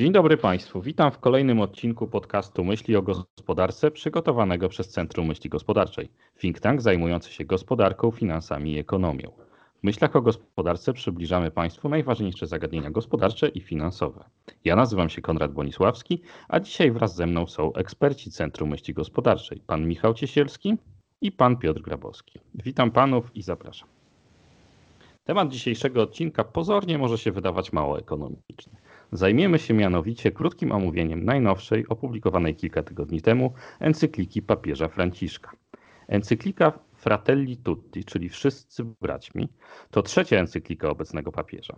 Dzień dobry Państwu. Witam w kolejnym odcinku podcastu Myśli o Gospodarce przygotowanego przez Centrum Myśli Gospodarczej, think tank zajmujący się gospodarką, finansami i ekonomią. W myślach o gospodarce przybliżamy Państwu najważniejsze zagadnienia gospodarcze i finansowe. Ja nazywam się Konrad Bonisławski, a dzisiaj wraz ze mną są eksperci Centrum Myśli Gospodarczej, pan Michał Ciesielski i pan Piotr Grabowski. Witam panów i zapraszam. Temat dzisiejszego odcinka pozornie może się wydawać mało ekonomiczny. Zajmiemy się mianowicie krótkim omówieniem najnowszej, opublikowanej kilka tygodni temu, encykliki papieża Franciszka. Encyklika Fratelli Tutti, czyli Wszyscy Braćmi, to trzecia encyklika obecnego papieża.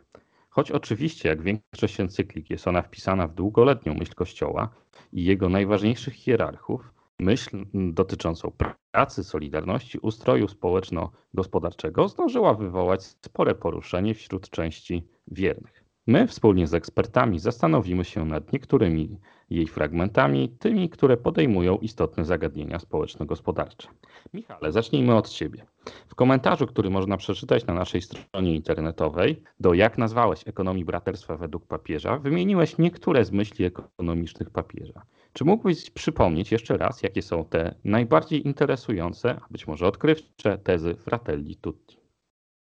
Choć oczywiście, jak większość encyklik, jest ona wpisana w długoletnią myśl Kościoła i jego najważniejszych hierarchów, myśl dotyczącą pracy, solidarności, ustroju społeczno-gospodarczego zdążyła wywołać spore poruszenie wśród części wiernych. My wspólnie z ekspertami zastanowimy się nad niektórymi jej fragmentami, tymi, które podejmują istotne zagadnienia społeczno-gospodarcze. Michale, zacznijmy od Ciebie. W komentarzu, który można przeczytać na naszej stronie internetowej, do jak nazwałeś ekonomii braterstwa według papieża, wymieniłeś niektóre z myśli ekonomicznych papieża. Czy mógłbyś przypomnieć jeszcze raz, jakie są te najbardziej interesujące, a być może odkrywcze tezy Fratelli Tutti?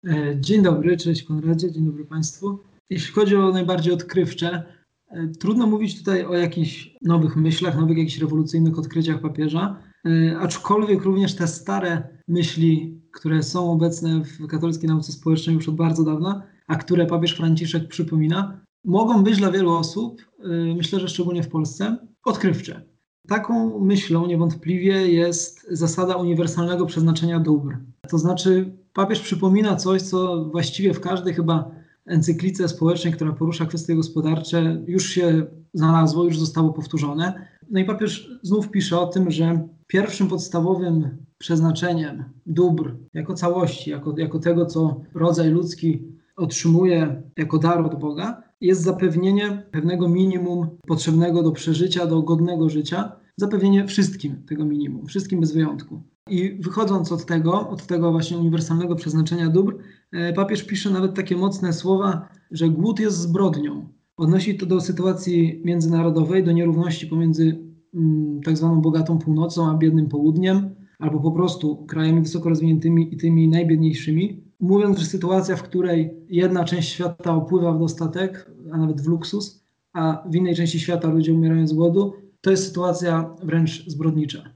E, dzień dobry, cześć Konradzie, dzień dobry Państwu. Jeśli chodzi o najbardziej odkrywcze, e, trudno mówić tutaj o jakichś nowych myślach, nowych jakichś rewolucyjnych odkryciach papieża, e, aczkolwiek również te stare myśli, które są obecne w katolickiej nauce społecznej już od bardzo dawna, a które papież Franciszek przypomina, mogą być dla wielu osób, e, myślę, że szczególnie w Polsce, odkrywcze. Taką myślą niewątpliwie jest zasada uniwersalnego przeznaczenia dóbr. To znaczy, papież przypomina coś, co właściwie w każdej chyba encyklice społecznej, która porusza kwestie gospodarcze, już się znalazło, już zostało powtórzone. No i papież znów pisze o tym, że pierwszym podstawowym przeznaczeniem dóbr jako całości, jako, jako tego, co rodzaj ludzki otrzymuje jako dar od Boga, jest zapewnienie pewnego minimum potrzebnego do przeżycia, do godnego życia, zapewnienie wszystkim tego minimum, wszystkim bez wyjątku. I wychodząc od tego, od tego właśnie uniwersalnego przeznaczenia dóbr, e, papież pisze nawet takie mocne słowa, że głód jest zbrodnią. Odnosi to do sytuacji międzynarodowej, do nierówności pomiędzy mm, tak zwaną bogatą północą a biednym południem, albo po prostu krajami wysoko rozwiniętymi i tymi najbiedniejszymi. Mówiąc, że sytuacja, w której jedna część świata opływa w dostatek, a nawet w luksus, a w innej części świata ludzie umierają z głodu, to jest sytuacja wręcz zbrodnicza.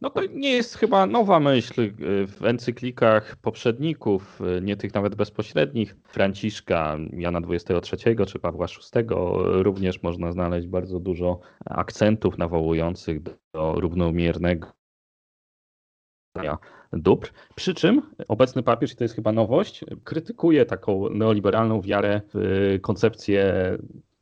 No to nie jest chyba nowa myśl y, w encyklikach poprzedników, y, nie tych nawet bezpośrednich, Franciszka, Jana XXIII czy Pawła VI. Również można znaleźć bardzo dużo akcentów nawołujących do równomiernego dóbr. Przy czym obecny papież, i to jest chyba nowość, krytykuje taką neoliberalną wiarę w koncepcję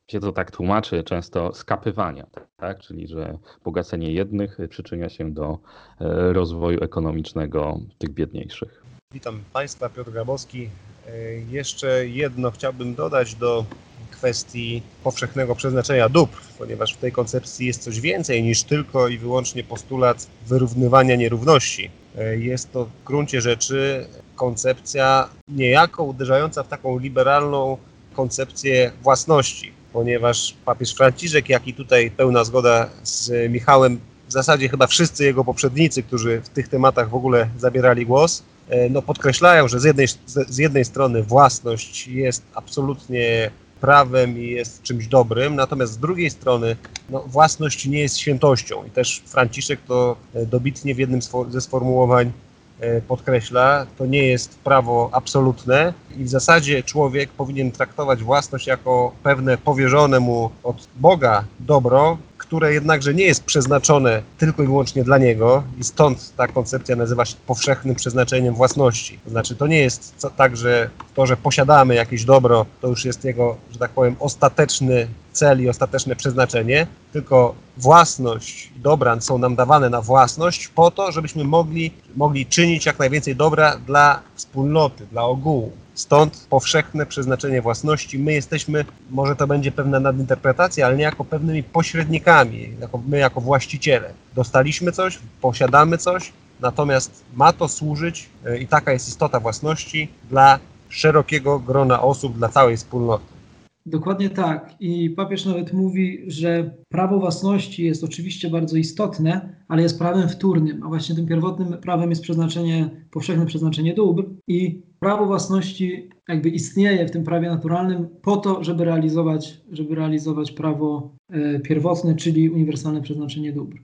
się to tak tłumaczy często skapywania, tak? czyli że bogacenie jednych przyczynia się do e, rozwoju ekonomicznego tych biedniejszych. Witam Państwa, Piotr Grabowski. E, jeszcze jedno chciałbym dodać do kwestii powszechnego przeznaczenia dóbr, ponieważ w tej koncepcji jest coś więcej niż tylko i wyłącznie postulat wyrównywania nierówności. E, jest to w gruncie rzeczy koncepcja niejako uderzająca w taką liberalną koncepcję własności ponieważ papież Franciszek, jak i tutaj pełna zgoda z Michałem, w zasadzie chyba wszyscy jego poprzednicy, którzy w tych tematach w ogóle zabierali głos, e, no podkreślają, że z jednej, z jednej strony własność jest absolutnie prawem i jest czymś dobrym, natomiast z drugiej strony no, własność nie jest świętością. I też Franciszek to e, dobitnie w jednym ze sformułowań podkreśla, to nie jest prawo absolutne i w zasadzie człowiek powinien traktować własność jako pewne powierzone mu od Boga dobro, które jednakże nie jest przeznaczone tylko i wyłącznie dla niego i stąd ta koncepcja nazywa się powszechnym przeznaczeniem własności. To znaczy to nie jest tak, że to, że posiadamy jakieś dobro, to już jest jego, że tak powiem, ostateczny cel i ostateczne przeznaczenie, tylko własność i dobra są nam dawane na własność po to, żebyśmy mogli, mogli czynić jak najwięcej dobra dla wspólnoty, dla ogółu. Stąd powszechne przeznaczenie własności. My jesteśmy, może to będzie pewna nadinterpretacja, ale nie jako pewnymi pośrednikami, jako my jako właściciele. Dostaliśmy coś, posiadamy coś, natomiast ma to służyć e, i taka jest istota własności dla szerokiego grona osób, dla całej wspólnoty. Dokładnie tak. I papież nawet mówi, że prawo własności jest oczywiście bardzo istotne, ale jest prawem wtórnym, a właśnie tym pierwotnym prawem jest przeznaczenie, powszechne przeznaczenie dóbr i prawo własności jakby istnieje w tym prawie naturalnym po to, żeby realizować, żeby realizować prawo e, pierwotne, czyli uniwersalne przeznaczenie dóbr.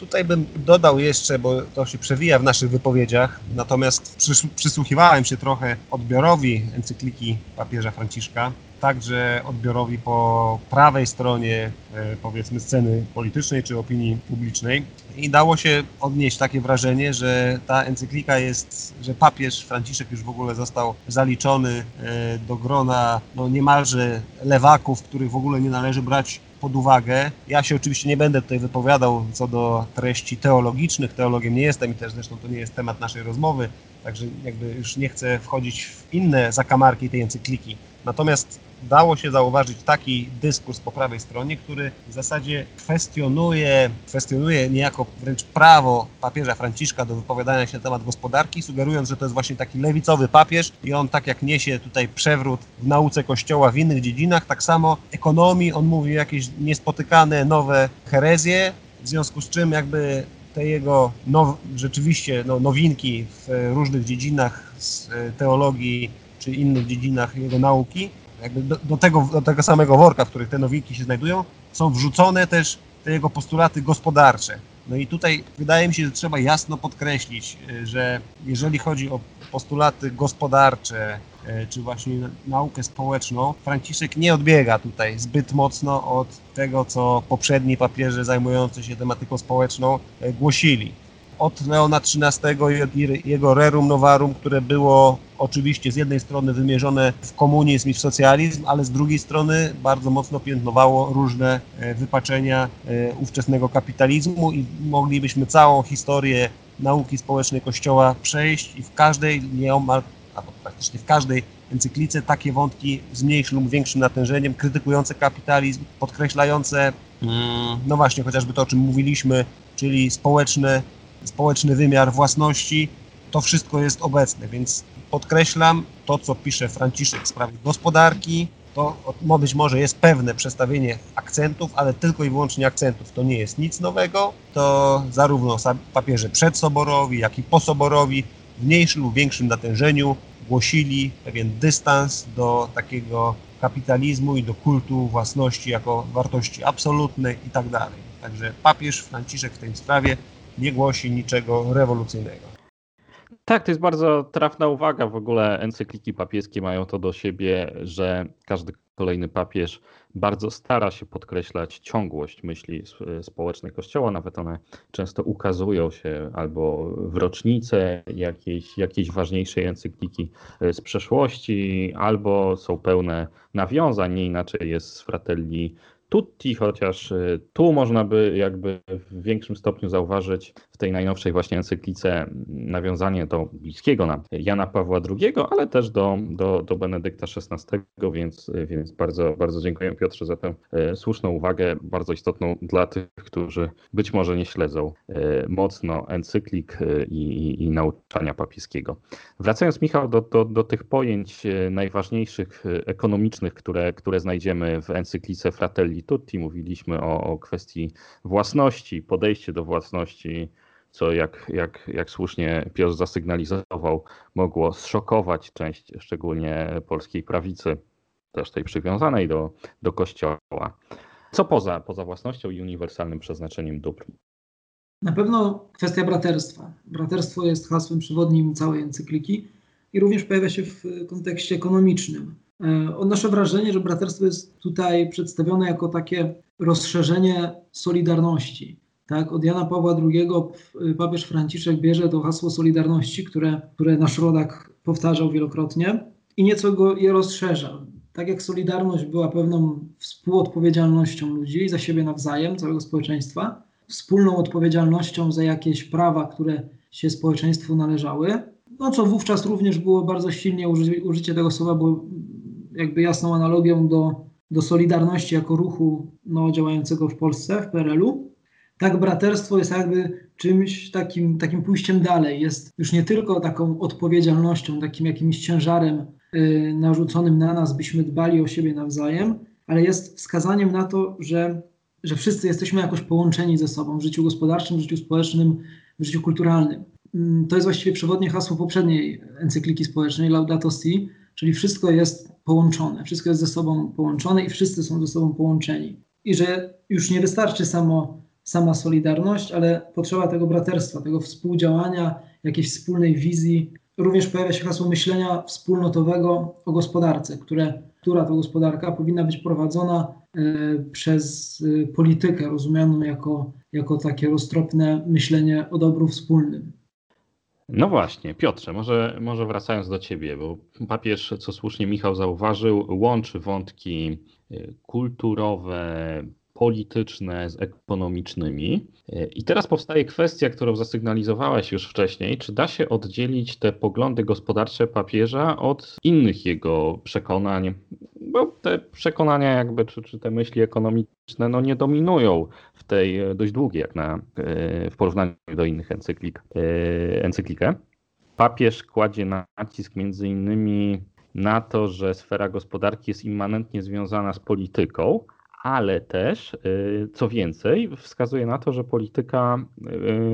Tutaj bym dodał jeszcze, bo to się przewija w naszych wypowiedziach, natomiast przysłuchiwałem się trochę odbiorowi encykliki papieża Franciszka, także odbiorowi po prawej stronie, e, powiedzmy, sceny politycznej czy opinii publicznej. I dało się odnieść takie wrażenie, że ta encyklika jest, że papież Franciszek już w ogóle został zaliczony e, do grona no, niemalże lewaków, których w ogóle nie należy brać pod uwagę. Ja się oczywiście nie będę tutaj wypowiadał co do treści teologicznych, teologiem nie jestem i też zresztą to nie jest temat naszej rozmowy, także jakby już nie chcę wchodzić w inne zakamarki tej encykliki. Natomiast dało się zauważyć taki dyskurs po prawej stronie, który w zasadzie kwestionuje, kwestionuje niejako wręcz prawo papieża Franciszka do wypowiadania się na temat gospodarki, sugerując, że to jest właśnie taki lewicowy papież i on tak jak niesie tutaj przewrót w nauce Kościoła w innych dziedzinach, tak samo ekonomii, on mówi jakieś niespotykane nowe herezje, w związku z czym jakby te jego now, rzeczywiście no, nowinki w różnych dziedzinach z teologii czy innych dziedzinach jego nauki jakby do, do, tego, do tego samego worka, w których te nowinki się znajdują, są wrzucone też te jego postulaty gospodarcze. No i tutaj wydaje mi się, że trzeba jasno podkreślić, y, że jeżeli chodzi o postulaty gospodarcze, y, czy właśnie naukę społeczną, Franciszek nie odbiega tutaj zbyt mocno od tego, co poprzedni papieże zajmujący się tematyką społeczną y, głosili od XIII i jego Rerum Novarum, które było oczywiście z jednej strony wymierzone w komunizm i w socjalizm, ale z drugiej strony bardzo mocno piętnowało różne e, wypaczenia e, ówczesnego kapitalizmu i moglibyśmy całą historię nauki społecznej Kościoła przejść i w każdej nieomal, albo praktycznie w każdej encyklice takie wątki z mniejszym lub większym natężeniem, krytykujące kapitalizm, podkreślające, mm, no właśnie, chociażby to, o czym mówiliśmy, czyli społeczne społeczny wymiar własności, to wszystko jest obecne, więc podkreślam to, co pisze Franciszek w sprawie gospodarki, to być może jest pewne przestawienie akcentów, ale tylko i wyłącznie akcentów. To nie jest nic nowego, to zarówno papieże przedsoborowi, jak i posoborowi w mniejszym lub większym natężeniu głosili pewien dystans do takiego kapitalizmu i do kultu własności jako wartości absolutnej i tak dalej. Także papież Franciszek w tej sprawie nie głosi niczego rewolucyjnego. Tak, to jest bardzo trafna uwaga. W ogóle encykliki papieskie mają to do siebie, że każdy kolejny papież bardzo stara się podkreślać ciągłość myśli społecznej Kościoła. Nawet one często ukazują się albo w rocznicę jakiejś, jakiejś ważniejszej encykliki z przeszłości, albo są pełne nawiązań. Nie inaczej jest z Fratelli tutti, chociaż y, tu można by jakby w większym stopniu zauważyć tej najnowszej właśnie encyklice nawiązanie do bliskiego nam Jana Pawła II, ale też do, do, do Benedykta XVI, więc, więc bardzo, bardzo dziękuję Piotrze za tę y, słuszną uwagę, bardzo istotną dla tych, którzy być może nie śledzą y, mocno encyklik i, i, i nauczania papieskiego. Wracając Michał do, do, do tych pojęć najważniejszych ekonomicznych, które, które znajdziemy w encyklice Fratelli Tutti, mówiliśmy o, o kwestii własności, podejście do własności, co jak, jak, jak słusznie Piotr zasygnalizował, mogło zszokować część szczególnie polskiej prawicy, też tej przywiązanej do, do kościoła. Co poza, poza własnością i uniwersalnym przeznaczeniem dóbr? Na pewno kwestia braterstwa. Braterstwo jest hasłem przewodnim całej encykliki i również pojawia się w kontekście ekonomicznym. E, odnoszę wrażenie, że braterstwo jest tutaj przedstawione jako takie rozszerzenie solidarności. Tak, od Jana Pawła II papież Franciszek bierze to hasło solidarności, które, które nasz rodak powtarzał wielokrotnie i nieco go je rozszerza. Tak jak solidarność była pewną współodpowiedzialnością ludzi za siebie nawzajem, całego społeczeństwa, wspólną odpowiedzialnością za jakieś prawa, które się społeczeństwu należały, no co wówczas również było bardzo silnie uży, użycie tego słowa, bo jakby jasną analogią do, do Solidarności jako ruchu no, działającego w Polsce, w PRL-u. Tak braterstwo jest jakby czymś takim, takim pójściem dalej. Jest już nie tylko taką odpowiedzialnością, takim jakimś ciężarem y, narzuconym na nas, byśmy dbali o siebie nawzajem, ale jest wskazaniem na to, że, że wszyscy jesteśmy jakoś połączeni ze sobą w życiu gospodarczym, w życiu społecznym, w życiu kulturalnym. Mm, to jest właściwie przewodnie hasło poprzedniej encykliki społecznej Laudato Si, czyli wszystko jest połączone, wszystko jest ze sobą połączone i wszyscy są ze sobą połączeni. I że już nie wystarczy samo, sama solidarność, ale potrzeba tego braterstwa, tego współdziałania, jakiejś wspólnej wizji. Również pojawia się hasło myślenia wspólnotowego o gospodarce, które, która to gospodarka powinna być prowadzona y, przez y, politykę rozumianą jako, jako takie roztropne myślenie o dobru wspólnym. No właśnie, Piotrze, może, może wracając do ciebie, bo papież, co słusznie Michał zauważył, łączy wątki y, kulturowe, polityczne z ekonomicznymi. I teraz powstaje kwestia, którą zasygnalizowałeś już wcześniej, czy da się oddzielić te poglądy gospodarcze papieża od innych jego przekonań, bo te przekonania jakby, czy, czy te myśli ekonomiczne no nie dominują w tej e, dość długiej, jak na, e, w porównaniu do innych encyklik, e, encyklikę. Papież kładzie nacisk między innymi na to, że sfera gospodarki jest immanentnie związana z polityką, ale też, y, co więcej, wskazuje na to, że polityka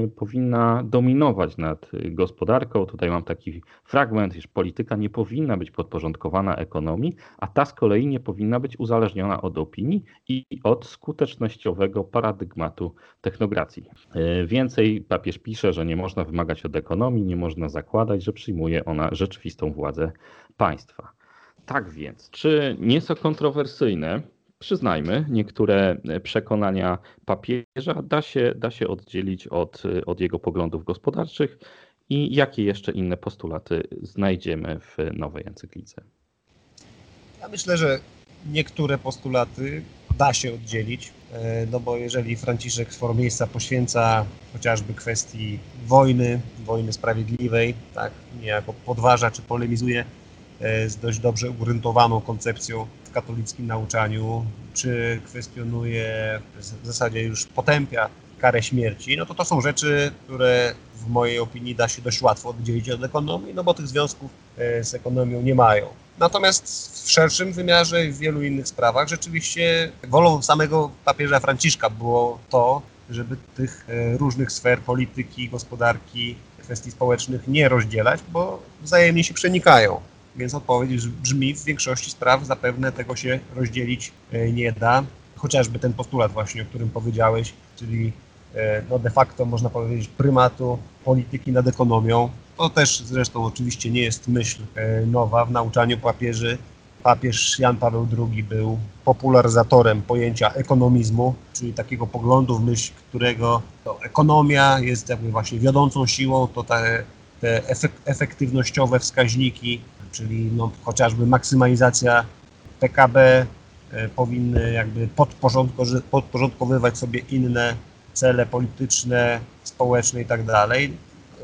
y, powinna dominować nad gospodarką. Tutaj mam taki fragment, iż polityka nie powinna być podporządkowana ekonomii, a ta z kolei nie powinna być uzależniona od opinii i od skutecznościowego paradygmatu technokracji. Y, więcej papież pisze, że nie można wymagać od ekonomii, nie można zakładać, że przyjmuje ona rzeczywistą władzę państwa. Tak więc, czy nieco kontrowersyjne przyznajmy, niektóre przekonania papieża da się, da się oddzielić od, od jego poglądów gospodarczych i jakie jeszcze inne postulaty znajdziemy w nowej encyklice. Ja myślę, że niektóre postulaty da się oddzielić, e, no bo jeżeli Franciszek sporo miejsca poświęca chociażby kwestii wojny, wojny sprawiedliwej, tak, niejako podważa czy polemizuje e, z dość dobrze ugruntowaną koncepcją katolickim nauczaniu, czy kwestionuje, w zasadzie już potępia karę śmierci, no to to są rzeczy, które w mojej opinii da się dość łatwo oddzielić od ekonomii, no bo tych związków e, z ekonomią nie mają. Natomiast w szerszym wymiarze i w wielu innych sprawach rzeczywiście wolą samego papieża Franciszka było to, żeby tych e, różnych sfer polityki, gospodarki, kwestii społecznych nie rozdzielać, bo wzajemnie się przenikają. Więc odpowiedź brzmi, w większości spraw zapewne tego się rozdzielić e, nie da. Chociażby ten postulat właśnie, o którym powiedziałeś, czyli e, no de facto można powiedzieć prymatu polityki nad ekonomią. To też zresztą oczywiście nie jest myśl e, nowa w nauczaniu papieży. Papież Jan Paweł II był popularyzatorem pojęcia ekonomizmu, czyli takiego poglądu, w myśl którego ekonomia jest jakby właśnie wiodącą siłą, to te, te efektywnościowe wskaźniki czyli no, chociażby maksymalizacja PKB e, powinny jakby podporządkowywać sobie inne cele polityczne, społeczne i tak dalej.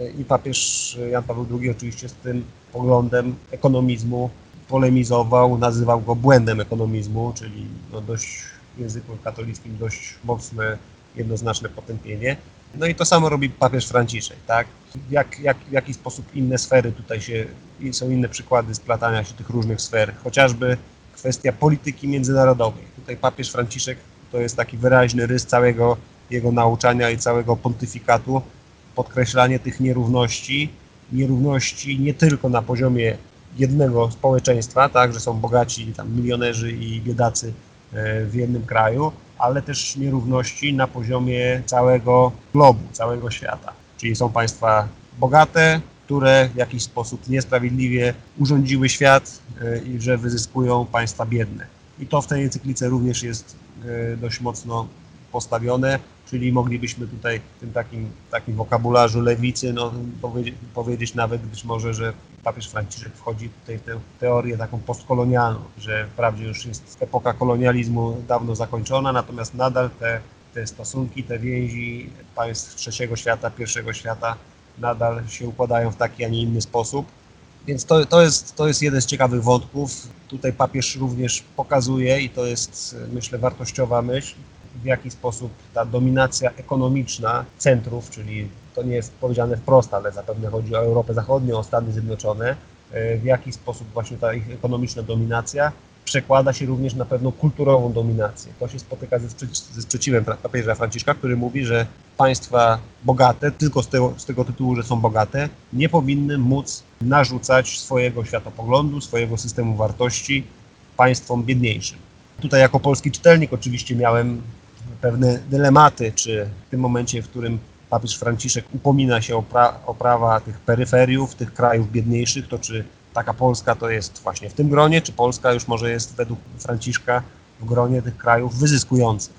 E, I papież Jan Paweł II oczywiście z tym poglądem ekonomizmu polemizował, nazywał go błędem ekonomizmu, czyli no dość w języku katolickim dość mocne, jednoznaczne potępienie. No i to samo robi papież Franciszek, tak? Jak, jak, w jaki sposób inne sfery tutaj się, są inne przykłady splatania się tych różnych sfer, chociażby kwestia polityki międzynarodowej. Tutaj papież Franciszek to jest taki wyraźny rys całego jego nauczania i całego pontyfikatu, podkreślanie tych nierówności, nierówności nie tylko na poziomie jednego społeczeństwa, tak, że są bogaci tam milionerzy i biedacy e, w jednym kraju, ale też nierówności na poziomie całego globu, całego świata. Czyli są państwa bogate, które w jakiś sposób niesprawiedliwie urządziły świat e, i że wyzyskują państwa biedne. I to w tej encyklice również jest e, dość mocno postawione, czyli moglibyśmy tutaj w tym takim, takim wokabularzu lewicy no, powiedzieć, powiedzieć nawet być może, że papież Franciszek wchodzi tutaj w tę teorię taką postkolonialną, że wprawdzie już jest epoka kolonializmu dawno zakończona, natomiast nadal te, te stosunki, te więzi państw trzeciego świata, pierwszego świata nadal się układają w taki, a nie inny sposób. Więc to, to, jest, to jest jeden z ciekawych wątków. Tutaj papież również pokazuje, i to jest myślę wartościowa myśl, w jaki sposób ta dominacja ekonomiczna centrów, czyli to nie jest powiedziane wprost, ale zapewne chodzi o Europę Zachodnią, o Stany Zjednoczone, e, w jaki sposób właśnie ta ich ekonomiczna dominacja przekłada się również na pewną kulturową dominację. To się spotyka ze, ze sprzeciwem papieża Franciszka, który mówi, że państwa bogate, tylko z tego, z tego tytułu, że są bogate, nie powinny móc narzucać swojego światopoglądu, swojego systemu wartości państwom biedniejszym. Tutaj jako polski czytelnik oczywiście miałem pewne dylematy, czy w tym momencie, w którym papież Franciszek upomina się o, pra o prawa tych peryferiów, tych krajów biedniejszych, to czy taka Polska to jest właśnie w tym gronie, czy Polska już może jest według Franciszka w gronie tych krajów wyzyskujących.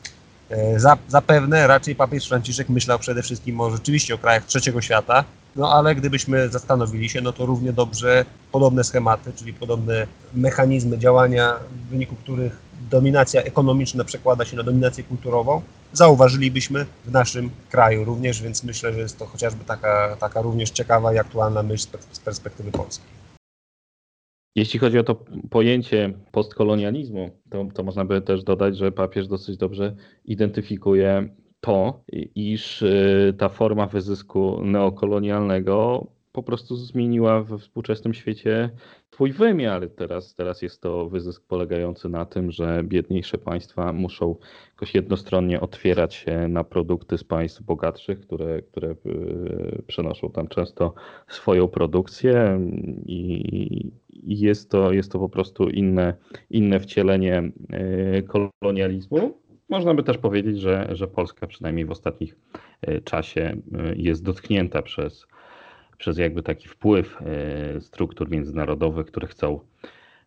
E, zapewne raczej papież Franciszek myślał przede wszystkim o, rzeczywiście o krajach trzeciego świata, no ale gdybyśmy zastanowili się, no to równie dobrze podobne schematy, czyli podobne mechanizmy działania, w wyniku których dominacja ekonomiczna przekłada się na dominację kulturową, zauważylibyśmy w naszym kraju również, więc myślę, że jest to chociażby taka, taka również ciekawa i aktualna myśl z perspektywy polskiej. Jeśli chodzi o to pojęcie postkolonializmu, to, to można by też dodać, że papież dosyć dobrze identyfikuje to, iż y, ta forma wyzysku neokolonialnego po prostu zmieniła we współczesnym świecie swój wymiar. Teraz, teraz jest to wyzysk polegający na tym, że biedniejsze państwa muszą jakoś jednostronnie otwierać się na produkty z państw bogatszych, które, które y, przenoszą tam często swoją produkcję i, jest, to, jest to po prostu inne, inne wcielenie y, kolonializmu. Można by też powiedzieć, że, że Polska przynajmniej w ostatnich y, czasie jest dotknięta przez przez jakby taki wpływ e, struktur międzynarodowych, które chcą,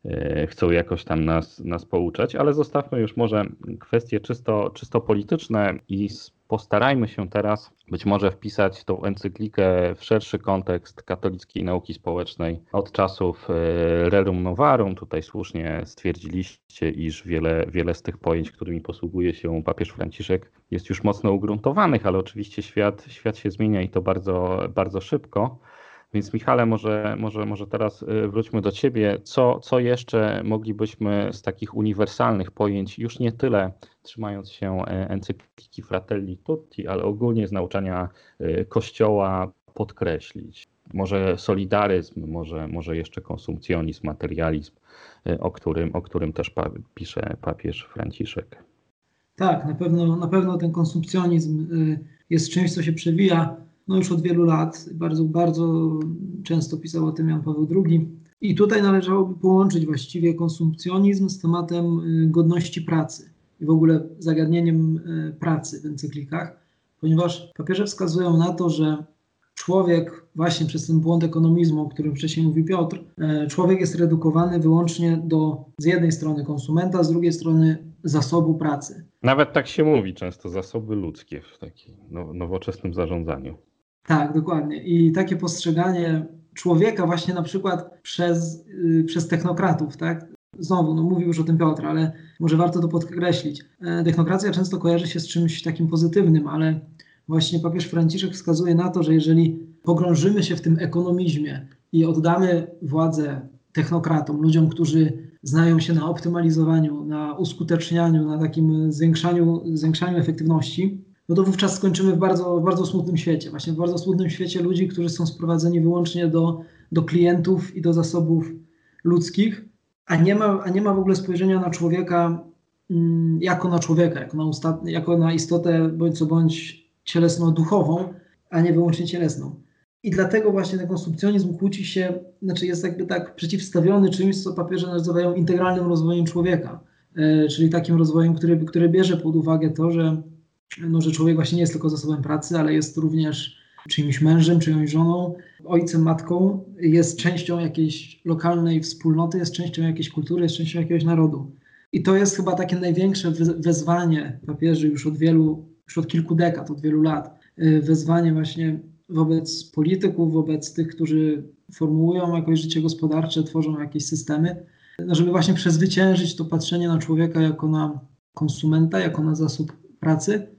e, chcą jakoś tam nas, nas pouczać, ale zostawmy już może kwestie czysto, czysto polityczne i postarajmy się teraz być może wpisać tą encyklikę w szerszy kontekst katolickiej nauki społecznej od czasów e, Rerum Novarum. Tutaj słusznie stwierdziliście, iż wiele, wiele z tych pojęć, którymi posługuje się papież Franciszek, jest już mocno ugruntowanych, ale oczywiście świat, świat się zmienia i to bardzo, bardzo szybko. Więc Michale, może, może, może teraz y, wróćmy do Ciebie. Co, co jeszcze moglibyśmy z takich uniwersalnych pojęć, już nie tyle trzymając się e, encykliki Fratelli Tutti, ale ogólnie z nauczania y, Kościoła podkreślić? Może solidaryzm, może, może jeszcze konsumpcjonizm, materializm, y, o którym, o którym też pa, pisze papież Franciszek. Tak, na pewno, na pewno ten konsumpcjonizm jest czymś, co się przewija no już od wielu lat. Bardzo, bardzo często pisał o tym Jan Paweł II. I tutaj należałoby połączyć właściwie konsumpcjonizm z tematem y, godności pracy i w ogóle zagadnieniem y, pracy w encyklikach, ponieważ papieże wskazują na to, że człowiek właśnie przez ten błąd ekonomizmu, o którym wcześniej mówił Piotr, y, człowiek jest redukowany wyłącznie do z jednej strony konsumenta, z drugiej strony zasobu pracy. Nawet tak się mówi często, zasoby ludzkie w takim nowoczesnym zarządzaniu. Tak, dokładnie. I takie postrzeganie człowieka właśnie na przykład przez, yy, przez technokratów, tak? Znowu, no mówił już o tym Piotr, ale może warto to podkreślić. E, technokracja często kojarzy się z czymś takim pozytywnym, ale właśnie papież Franciszek wskazuje na to, że jeżeli pogrążymy się w tym ekonomizmie i oddamy władzę technokratom, ludziom, którzy znają się na optymalizowaniu, na uskutecznianiu, na takim zwiększaniu, zwiększaniu efektywności, no to wówczas skończymy w bardzo, bardzo smutnym świecie. Właśnie w bardzo smutnym świecie ludzi, którzy są sprowadzeni wyłącznie do, do klientów i do zasobów ludzkich, a nie, ma, a nie ma w ogóle spojrzenia na człowieka mm, jako na człowieka, jako na, jako na istotę bądź co bądź cielesno-duchową, a nie wyłącznie cielesną. I dlatego właśnie ten konsumpcjonizm kłóci się, znaczy jest jakby tak przeciwstawiony czymś, co papieże nazywają integralnym rozwojem człowieka, yy, czyli takim rozwojem, który, który bierze pod uwagę to, że no, że człowiek właśnie nie jest tylko zasobem pracy, ale jest również czyimś mężem, czyjąś żoną, ojcem, matką, jest częścią jakiejś lokalnej wspólnoty, jest częścią jakiejś kultury, jest częścią jakiegoś narodu. I to jest chyba takie największe wezwanie papieży już od wielu, już od kilku dekad, od wielu lat. Y, wezwanie właśnie wobec polityków, wobec tych, którzy formułują jakoś życie gospodarcze, tworzą jakieś systemy, no żeby właśnie przezwyciężyć to patrzenie na człowieka jako na konsumenta, jako na zasób pracy,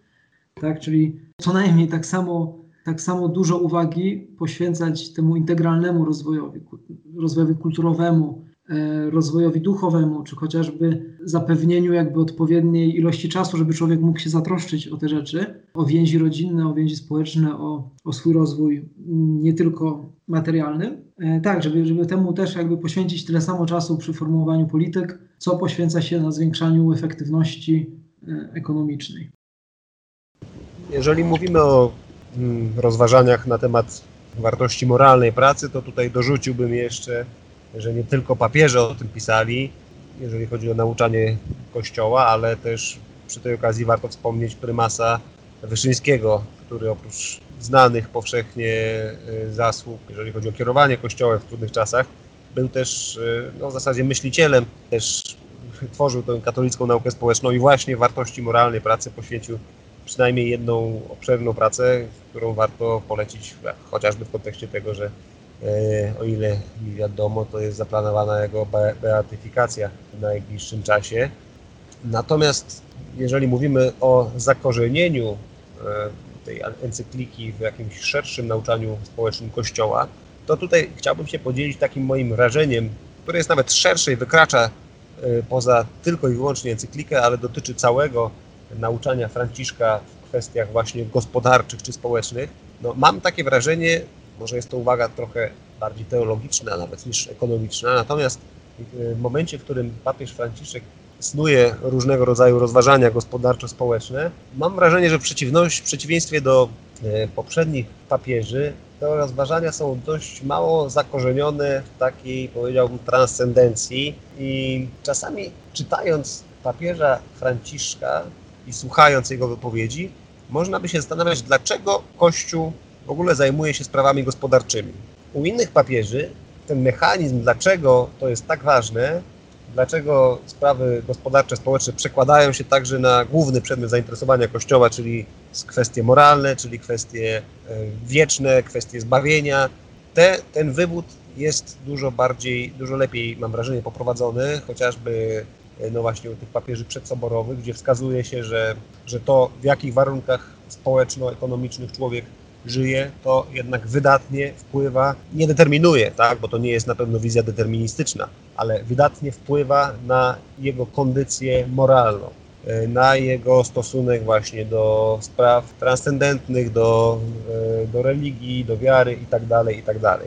tak? Czyli co najmniej tak samo, tak samo dużo uwagi poświęcać temu integralnemu rozwojowi, rozwojowi kulturowemu, e, rozwojowi duchowemu, czy chociażby zapewnieniu jakby odpowiedniej ilości czasu, żeby człowiek mógł się zatroszczyć o te rzeczy, o więzi rodzinne, o więzi społeczne, o, o swój rozwój mm, nie tylko materialny. E, tak, żeby, żeby temu też jakby poświęcić tyle samo czasu przy formułowaniu polityk, co poświęca się na zwiększaniu efektywności e, ekonomicznej. Jeżeli mówimy o mm, rozważaniach na temat wartości moralnej pracy, to tutaj dorzuciłbym jeszcze, że nie tylko papieże o tym pisali, jeżeli chodzi o nauczanie Kościoła, ale też przy tej okazji warto wspomnieć prymasa Wyszyńskiego, który oprócz znanych powszechnie y, zasług, jeżeli chodzi o kierowanie Kościołem w trudnych czasach, był też y, no, w zasadzie myślicielem, też tworzył tę katolicką naukę społeczną i właśnie wartości moralnej pracy poświęcił przynajmniej jedną obszerną pracę, którą warto polecić chociażby w kontekście tego, że e, o ile mi wiadomo, to jest zaplanowana jego beatyfikacja w najbliższym czasie. Natomiast jeżeli mówimy o zakorzenieniu e, tej encykliki w jakimś szerszym nauczaniu społecznym Kościoła, to tutaj chciałbym się podzielić takim moim wrażeniem, które jest nawet szersze i wykracza e, poza tylko i wyłącznie encyklikę, ale dotyczy całego nauczania Franciszka w kwestiach właśnie gospodarczych czy społecznych, no mam takie wrażenie, może jest to uwaga trochę bardziej teologiczna nawet niż ekonomiczna, natomiast w momencie, w którym papież Franciszek snuje różnego rodzaju rozważania gospodarczo-społeczne, mam wrażenie, że w, w przeciwieństwie do e, poprzednich papieży, te rozważania są dość mało zakorzenione w takiej, powiedziałbym, transcendencji i czasami czytając papieża Franciszka, i słuchając jego wypowiedzi, można by się zastanawiać, dlaczego Kościół w ogóle zajmuje się sprawami gospodarczymi. U innych papieży ten mechanizm, dlaczego to jest tak ważne, dlaczego sprawy gospodarcze, społeczne przekładają się także na główny przedmiot zainteresowania Kościoła, czyli kwestie moralne, czyli kwestie e, wieczne, kwestie zbawienia. Te, ten wywód jest dużo bardziej, dużo lepiej, mam wrażenie, poprowadzony, chociażby no właśnie u tych papieży przedsoborowych, gdzie wskazuje się, że, że to w jakich warunkach społeczno-ekonomicznych człowiek żyje, to jednak wydatnie wpływa, nie determinuje, tak, bo to nie jest na pewno wizja deterministyczna, ale wydatnie wpływa na jego kondycję moralną, e, na jego stosunek właśnie do spraw transcendentnych, do, e, do religii, do wiary itd., tak itd. Tak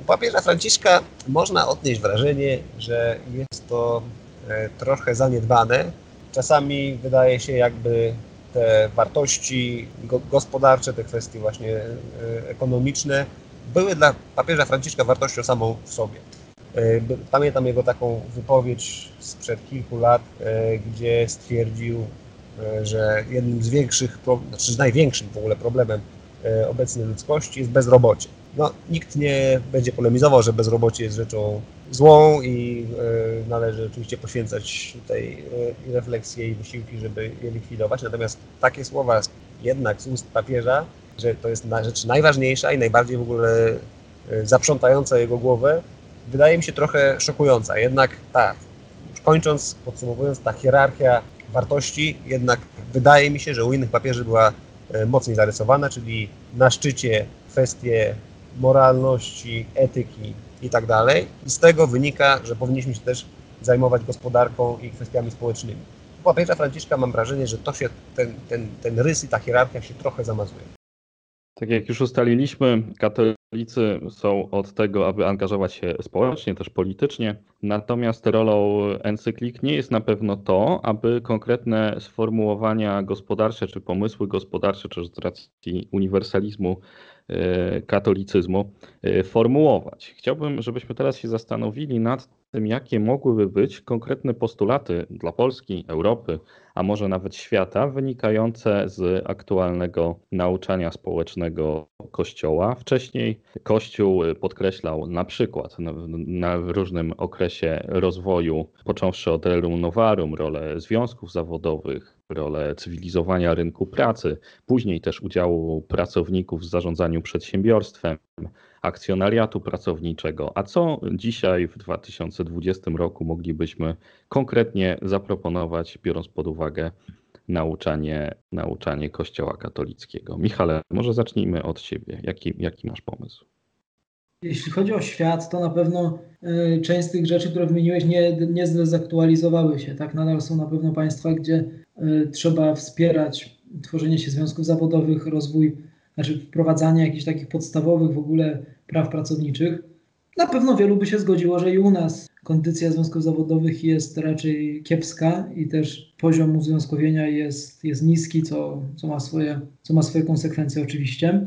u papieża Franciszka można odnieść wrażenie, że jest to E, trochę zaniedbane. Czasami wydaje się, jakby te wartości gospodarcze, te kwestie właśnie e, ekonomiczne były dla papieża Franciszka wartością samą w sobie. E, pamiętam jego taką wypowiedź sprzed kilku lat, gdzie stwierdził, że jednym z większych, znaczy największym w ogóle problemem obecnej ludzkości jest bezrobocie. No, nikt nie będzie polemizował, że bezrobocie jest rzeczą złą i e, należy oczywiście poświęcać tutaj e, refleksje i wysiłki, żeby je likwidować. Natomiast takie słowa jednak z ust papieża, że to jest rzecz najważniejsza i najbardziej w ogóle e, zaprzątająca jego głowę, wydaje mi się trochę szokująca. Jednak tak, kończąc, podsumowując, ta hierarchia wartości jednak wydaje mi się, że u innych papieży była mocniej zarysowana, czyli na szczycie kwestie moralności, etyki i tak. I z tego wynika, że powinniśmy się też zajmować gospodarką i kwestiami społecznymi. U papieża Franciszka mam wrażenie, że to się, ten, ten, ten rys i ta hierarchia się trochę zamazuje. Tak jak już ustaliliśmy, katolicy są od tego, aby angażować się społecznie, też politycznie. Natomiast rolą encyklik nie jest na pewno to, aby konkretne sformułowania gospodarcze czy pomysły gospodarcze, czy z racji uniwersalizmu katolicyzmu e, formułować. Chciałbym, żebyśmy teraz się zastanowili nad tym, jakie mogłyby być konkretne postulaty dla Polski, Europy, a może nawet świata, wynikające z aktualnego nauczania społecznego Kościoła. Wcześniej Kościół podkreślał na przykład na różnym okresie rozwoju, począwszy od Rerum Novarum, rolę związków zawodowych, rolę cywilizowania rynku pracy, później też udziału pracowników w zarządzaniu przedsiębiorstwem, akcjonariatu pracowniczego. A co dzisiaj w 2020 roku moglibyśmy konkretnie zaproponować, biorąc pod uwagę nauczanie, nauczanie Kościoła katolickiego? Michale, może zacznijmy od Ciebie. Jaki, jaki masz pomysł? Jeśli chodzi o świat, to na pewno y, część z tych rzeczy, które wymieniłeś, nie, nie zdezaktualizowały się. Tak, nadal są na pewno państwa, gdzie y, trzeba wspierać tworzenie się związków zawodowych, rozwój, znaczy wprowadzanie jakichś takich podstawowych w ogóle praw pracowniczych. Na pewno wielu by się zgodziło, że i u nas kondycja związków zawodowych jest raczej kiepska i też poziom uzwiązkowienia jest, jest niski, co, co, ma swoje, co ma swoje konsekwencje oczywiście.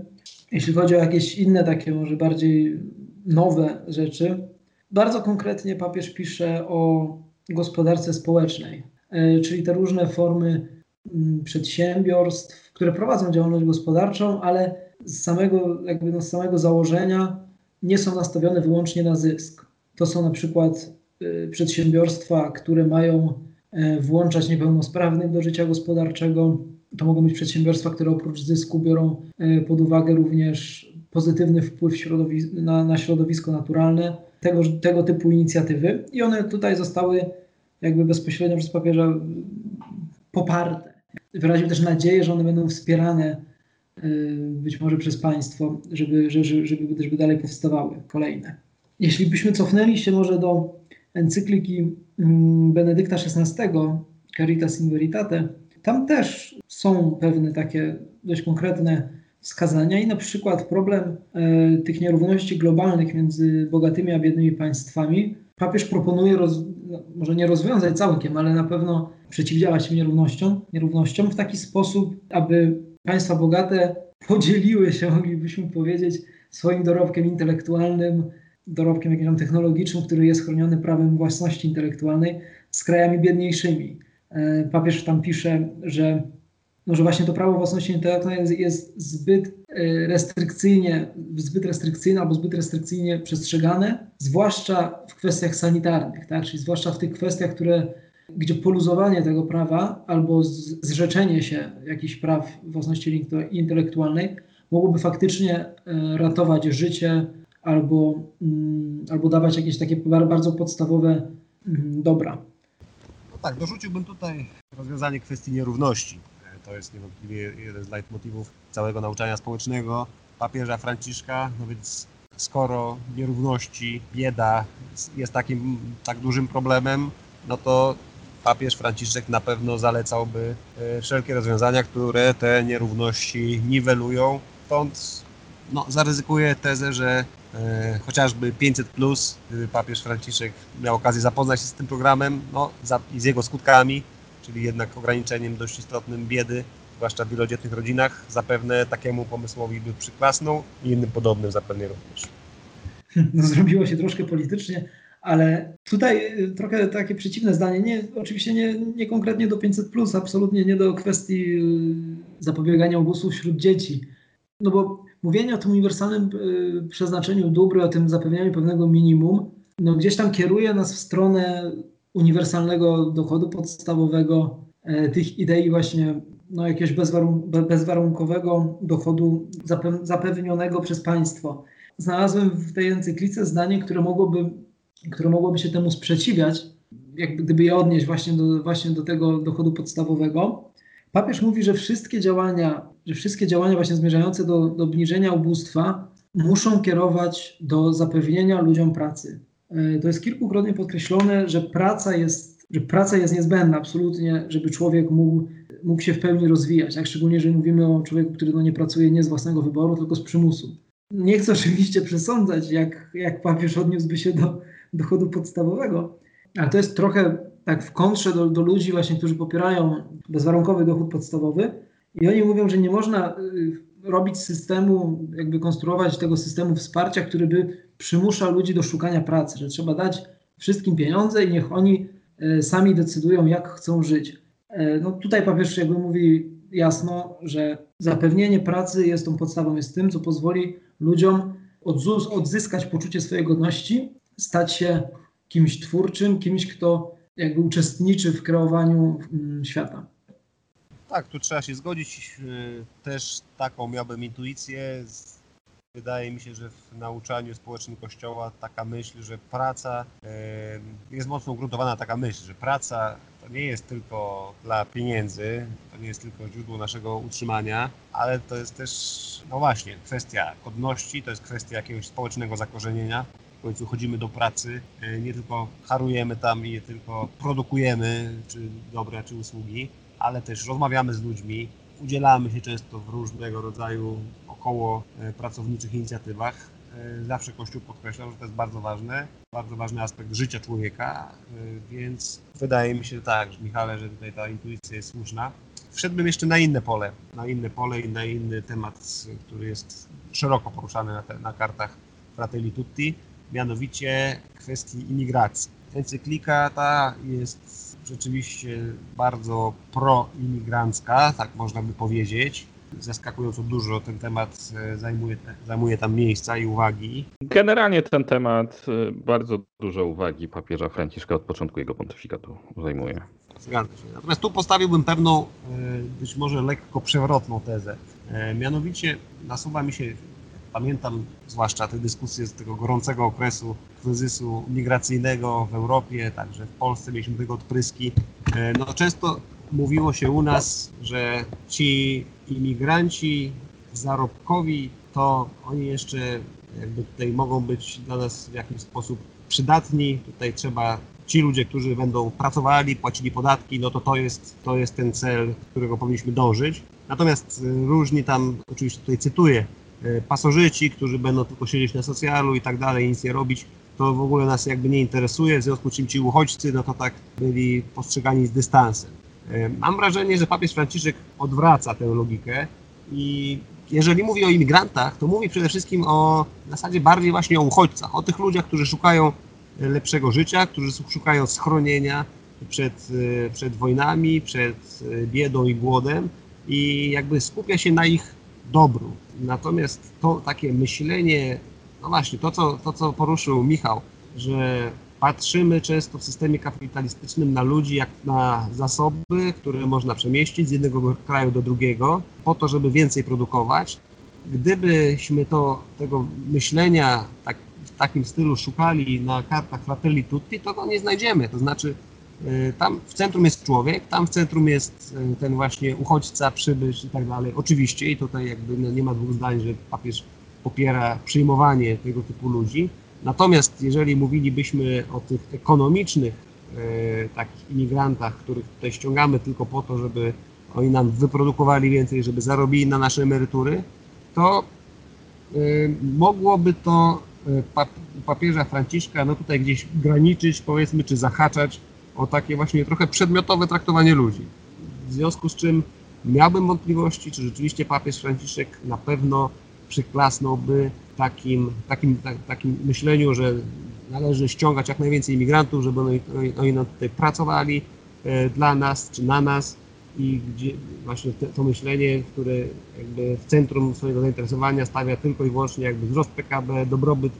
Jeśli chodzi o jakieś inne takie może bardziej nowe rzeczy, bardzo konkretnie papież pisze o gospodarce społecznej, e, czyli te różne formy mm, przedsiębiorstw, które prowadzą działalność gospodarczą, ale z samego, jakby no z samego założenia nie są nastawione wyłącznie na zysk. To są na przykład y, przedsiębiorstwa, które mają e, włączać niepełnosprawnych do życia gospodarczego. To mogą być przedsiębiorstwa, które oprócz zysku biorą e, pod uwagę również pozytywny wpływ na, na środowisko naturalne, tego, tego typu inicjatywy. I one tutaj zostały jakby bezpośrednio przez papieża poparte. Wyraził też nadzieję, że one będą wspierane y, być może przez państwo, żeby, żeby, żeby, żeby dalej powstawały kolejne. Jeśli byśmy cofnęli się może do encykliki mm, Benedykta XVI, Caritas in Veritate, tam też są pewne takie dość konkretne wskazania i na przykład problem e, tych nierówności globalnych między bogatymi a biednymi państwami. Papież proponuje, roz, no, może nie rozwiązać całkiem, ale na pewno przeciwdziałać tym nierównościom, nierównościom w taki sposób, aby państwa bogate podzieliły się, moglibyśmy powiedzieć, swoim dorobkiem intelektualnym, dorobkiem jakimś technologicznym, który jest chroniony prawem własności intelektualnej z krajami biedniejszymi. E, papież tam pisze, że, no, że właśnie to prawo własności intelektualnej jest, jest zbyt e, restrykcyjnie, zbyt restrykcyjne albo zbyt restrykcyjnie przestrzegane, zwłaszcza w kwestiach sanitarnych, tak? czyli zwłaszcza w tych kwestiach, które, gdzie poluzowanie tego prawa albo zrzeczenie się jakichś praw własności intelektualnej mogłoby faktycznie e, ratować życie, albo, mm, albo dawać jakieś takie bardzo podstawowe mm, dobra. Tak, dorzuciłbym tutaj rozwiązanie kwestii nierówności. To jest niewątpliwie jeden z leitmotywów całego nauczania społecznego papieża Franciszka, no więc skoro nierówności, bieda jest takim tak dużym problemem, no to papież Franciszek na pewno zalecałby e, wszelkie rozwiązania, które te nierówności niwelują. Stąd no, zaryzykuję tezę, że e, chociażby 500, plus, gdyby papież Franciszek miał okazję zapoznać się z tym programem no, za, i z jego skutkami, czyli jednak ograniczeniem dość istotnym biedy, zwłaszcza w wielodzietnych rodzinach, zapewne takiemu pomysłowi by przyklasnął i innym podobnym zapewne również. No, zrobiło się troszkę politycznie, ale tutaj y, trochę takie przeciwne zdanie. Nie, oczywiście nie, nie konkretnie do 500, plus, absolutnie nie do kwestii y, zapobiegania ubóstwu wśród dzieci. No bo mówienie o tym uniwersalnym y, przeznaczeniu dóbr, o tym zapewnianiu pewnego minimum, no gdzieś tam kieruje nas w stronę uniwersalnego dochodu podstawowego, e, tych idei właśnie no, jakiegoś bezwarun bezwarunkowego dochodu zapewnionego przez państwo. Znalazłem w tej encyklice zdanie, które mogłoby, które mogłoby się temu sprzeciwiać, jak gdyby je odnieść właśnie do, właśnie do tego dochodu podstawowego. Papież mówi, że wszystkie działania, że wszystkie działania właśnie zmierzające do, do obniżenia ubóstwa muszą kierować do zapewnienia ludziom pracy. E, to jest kilkukrotnie podkreślone, że praca jest, że praca jest niezbędna absolutnie, żeby człowiek mógł, mógł się w pełni rozwijać, jak szczególnie, że mówimy o człowieku, który no nie pracuje nie z własnego wyboru, tylko z przymusu. Nie chcę oczywiście przesądzać, jak, jak papież odniósłby się do dochodu podstawowego, ale to jest trochę tak w kontrze do, do ludzi właśnie, którzy popierają bezwarunkowy dochód podstawowy i oni mówią, że nie można y, robić systemu, jakby konstruować tego systemu wsparcia, który by przymuszał ludzi do szukania pracy, że trzeba dać wszystkim pieniądze i niech oni y, sami decydują, jak chcą żyć. E, no tutaj papież jakby mówi jasno, że zapewnienie pracy jest tą podstawą, jest tym, co pozwoli ludziom odzyskać poczucie swojej godności, stać się kimś twórczym, kimś, kto jakby uczestniczy w kreowaniu mm, świata. Tak, tu trzeba się zgodzić. Y, też taką miałbym intuicję. Wydaje mi się, że w nauczaniu społecznym Kościoła taka myśl, że praca jest mocno ugruntowana taka myśl, że praca to nie jest tylko dla pieniędzy, to nie jest tylko źródło naszego utrzymania, ale to jest też, no właśnie, kwestia godności, to jest kwestia jakiegoś społecznego zakorzenienia. Końcu chodzimy do pracy, e, nie tylko harujemy tam i nie tylko produkujemy czy dobra, czy usługi, ale też rozmawiamy z ludźmi, udzielamy się często w różnego rodzaju około e, pracowniczych inicjatywach. E, zawsze Kościół podkreślał, że to jest bardzo ważne, bardzo ważny aspekt życia człowieka, więc wydaje mi się tak, Michale, że tutaj ta intuicja jest słuszna. Wszedłbym jeszcze na inne pole, na inne pole i na inny temat, który jest szeroko poruszany na, te, na kartach Fratelli Tutti, mianowicie kwestii imigracji. Encyklika ta jest rzeczywiście bardzo proimigrancka, tak można by powiedzieć. Zaskakująco dużo ten temat e, zajmuje, zajmuje tam miejsca i uwagi. Generalnie ten temat e, bardzo dużo uwagi papieża Franciszka od początku jego pontyfikatu zajmuje. Zgadza się. Natomiast tu postawiłbym pewną, e, być może lekko przewrotną tezę. Mianowicie nasuwa mi się Pamiętam zwłaszcza te dyskusje z tego gorącego okresu kryzysu migracyjnego w Europie, także w Polsce mieliśmy tego odpryski. E, no, często mówiło się u nas, że ci imigranci zarobkowi, to oni jeszcze jakby tutaj mogą być dla nas w jakiś sposób przydatni. Tutaj trzeba ci ludzie, którzy będą pracowali, płacili podatki, no to to jest, to jest ten cel, którego powinniśmy dążyć. Natomiast e, różni tam, oczywiście tutaj cytuję, pasożyci, którzy będą tylko siedzieć na socjalu i tak dalej, nic nie robić, to w ogóle nas jakby nie interesuje, w związku z czym ci uchodźcy, no to tak byli postrzegani z dystansem. E, mam wrażenie, że papież Franciszek odwraca tę logikę i jeżeli mówi o imigrantach, to mówi przede wszystkim o w zasadzie bardziej właśnie o uchodźcach, o tych ludziach, którzy szukają lepszego życia, którzy szukają schronienia przed, e, przed wojnami, przed biedą i głodem i jakby skupia się na ich dobru. Natomiast to takie myślenie, no właśnie, to co, to co poruszył Michał, że patrzymy często w systemie kapitalistycznym na ludzi jak na zasoby, które można przemieścić z jednego kraju do drugiego, po to, żeby więcej produkować. Gdybyśmy to, tego myślenia tak, w takim stylu szukali na kartach Fratelli Tutti, to go nie znajdziemy. To znaczy, tam w centrum jest człowiek, tam w centrum jest y, ten właśnie uchodźca, przybysz i tak dalej. Oczywiście i tutaj jakby no, nie ma dwóch zdań, że papież popiera przyjmowanie tego typu ludzi. Natomiast jeżeli mówilibyśmy o tych ekonomicznych y, takich imigrantach, których tutaj ściągamy tylko po to, żeby oni nam wyprodukowali więcej, żeby zarobili na nasze emerytury, to mogłoby to papieża Franciszka no tutaj gdzieś graniczyć, powiedzmy, czy zahaczać o takie właśnie trochę przedmiotowe traktowanie ludzi. W związku z czym miałbym wątpliwości, czy rzeczywiście papież Franciszek na pewno przyklasnąłby takim, takim, tak, takim myśleniu, że należy ściągać jak najwięcej imigrantów, żeby oni, oni nam tutaj pracowali e, dla nas czy na nas i gdzie właśnie te, to myślenie, które jakby w centrum swojego zainteresowania stawia tylko i wyłącznie jakby wzrost PKB, dobrobyt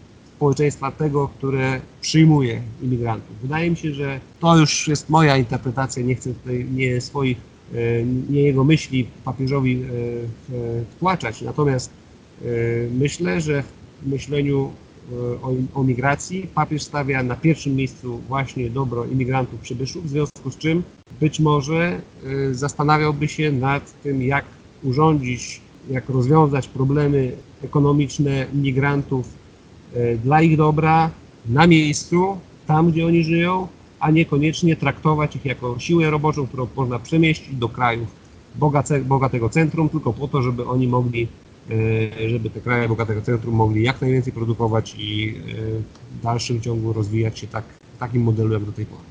społeczeństwa tego, które przyjmuje imigrantów. Wydaje mi się, że to już jest moja interpretacja, nie chcę tutaj nie swoich, e, nie jego myśli papieżowi e, wtłaczać, natomiast e, myślę, że w myśleniu o, o migracji papież stawia na pierwszym miejscu właśnie dobro imigrantów przybyszów, w związku z czym być może zastanawiałby się nad tym, jak urządzić, jak rozwiązać problemy ekonomiczne migrantów dla ich dobra, na miejscu, tam gdzie oni żyją, a niekoniecznie traktować ich jako siłę roboczą, którą można przemieścić do krajów bogatego centrum, tylko po to, żeby oni mogli, e, żeby te kraje bogatego centrum mogli jak najwięcej produkować i e, w dalszym ciągu rozwijać się tak, w takim modelu jak do tej pory.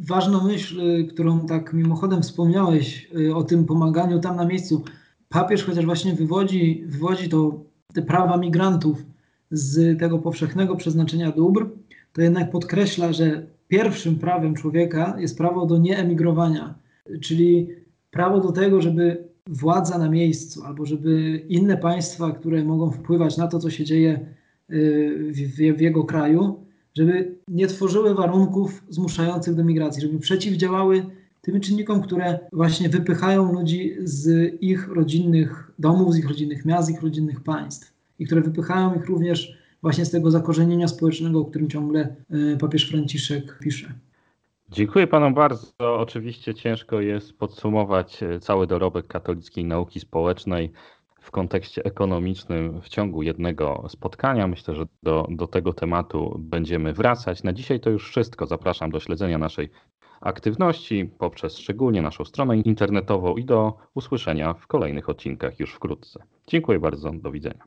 Ważną myśl, którą tak mimochodem wspomniałeś o tym pomaganiu tam na miejscu. Papież chociaż właśnie wywodzi, wywodzi to te prawa migrantów z tego powszechnego przeznaczenia dóbr, to jednak podkreśla, że pierwszym prawem człowieka jest prawo do nieemigrowania, czyli prawo do tego, żeby władza na miejscu, albo żeby inne państwa, które mogą wpływać na to, co się dzieje y, w, jego kraju, żeby nie tworzyły warunków zmuszających do migracji, żeby przeciwdziałały tym czynnikom, które właśnie wypychają ludzi z ich rodzinnych domów, z ich rodzinnych miast, z ich rodzinnych państw. I które wypychają ich również właśnie z tego zakorzenienia społecznego, o którym ciągle e, papież Franciszek pisze. Dziękuję panom bardzo. Oczywiście ciężko jest podsumować e, cały dorobek katolickiej nauki społecznej w kontekście ekonomicznym w ciągu jednego spotkania. Myślę, że do, do tego tematu będziemy wracać. Na dzisiaj to już wszystko. Zapraszam do śledzenia naszej aktywności poprzez szczególnie naszą stronę internetową i do usłyszenia w kolejnych odcinkach już wkrótce. Dziękuję bardzo. Do widzenia.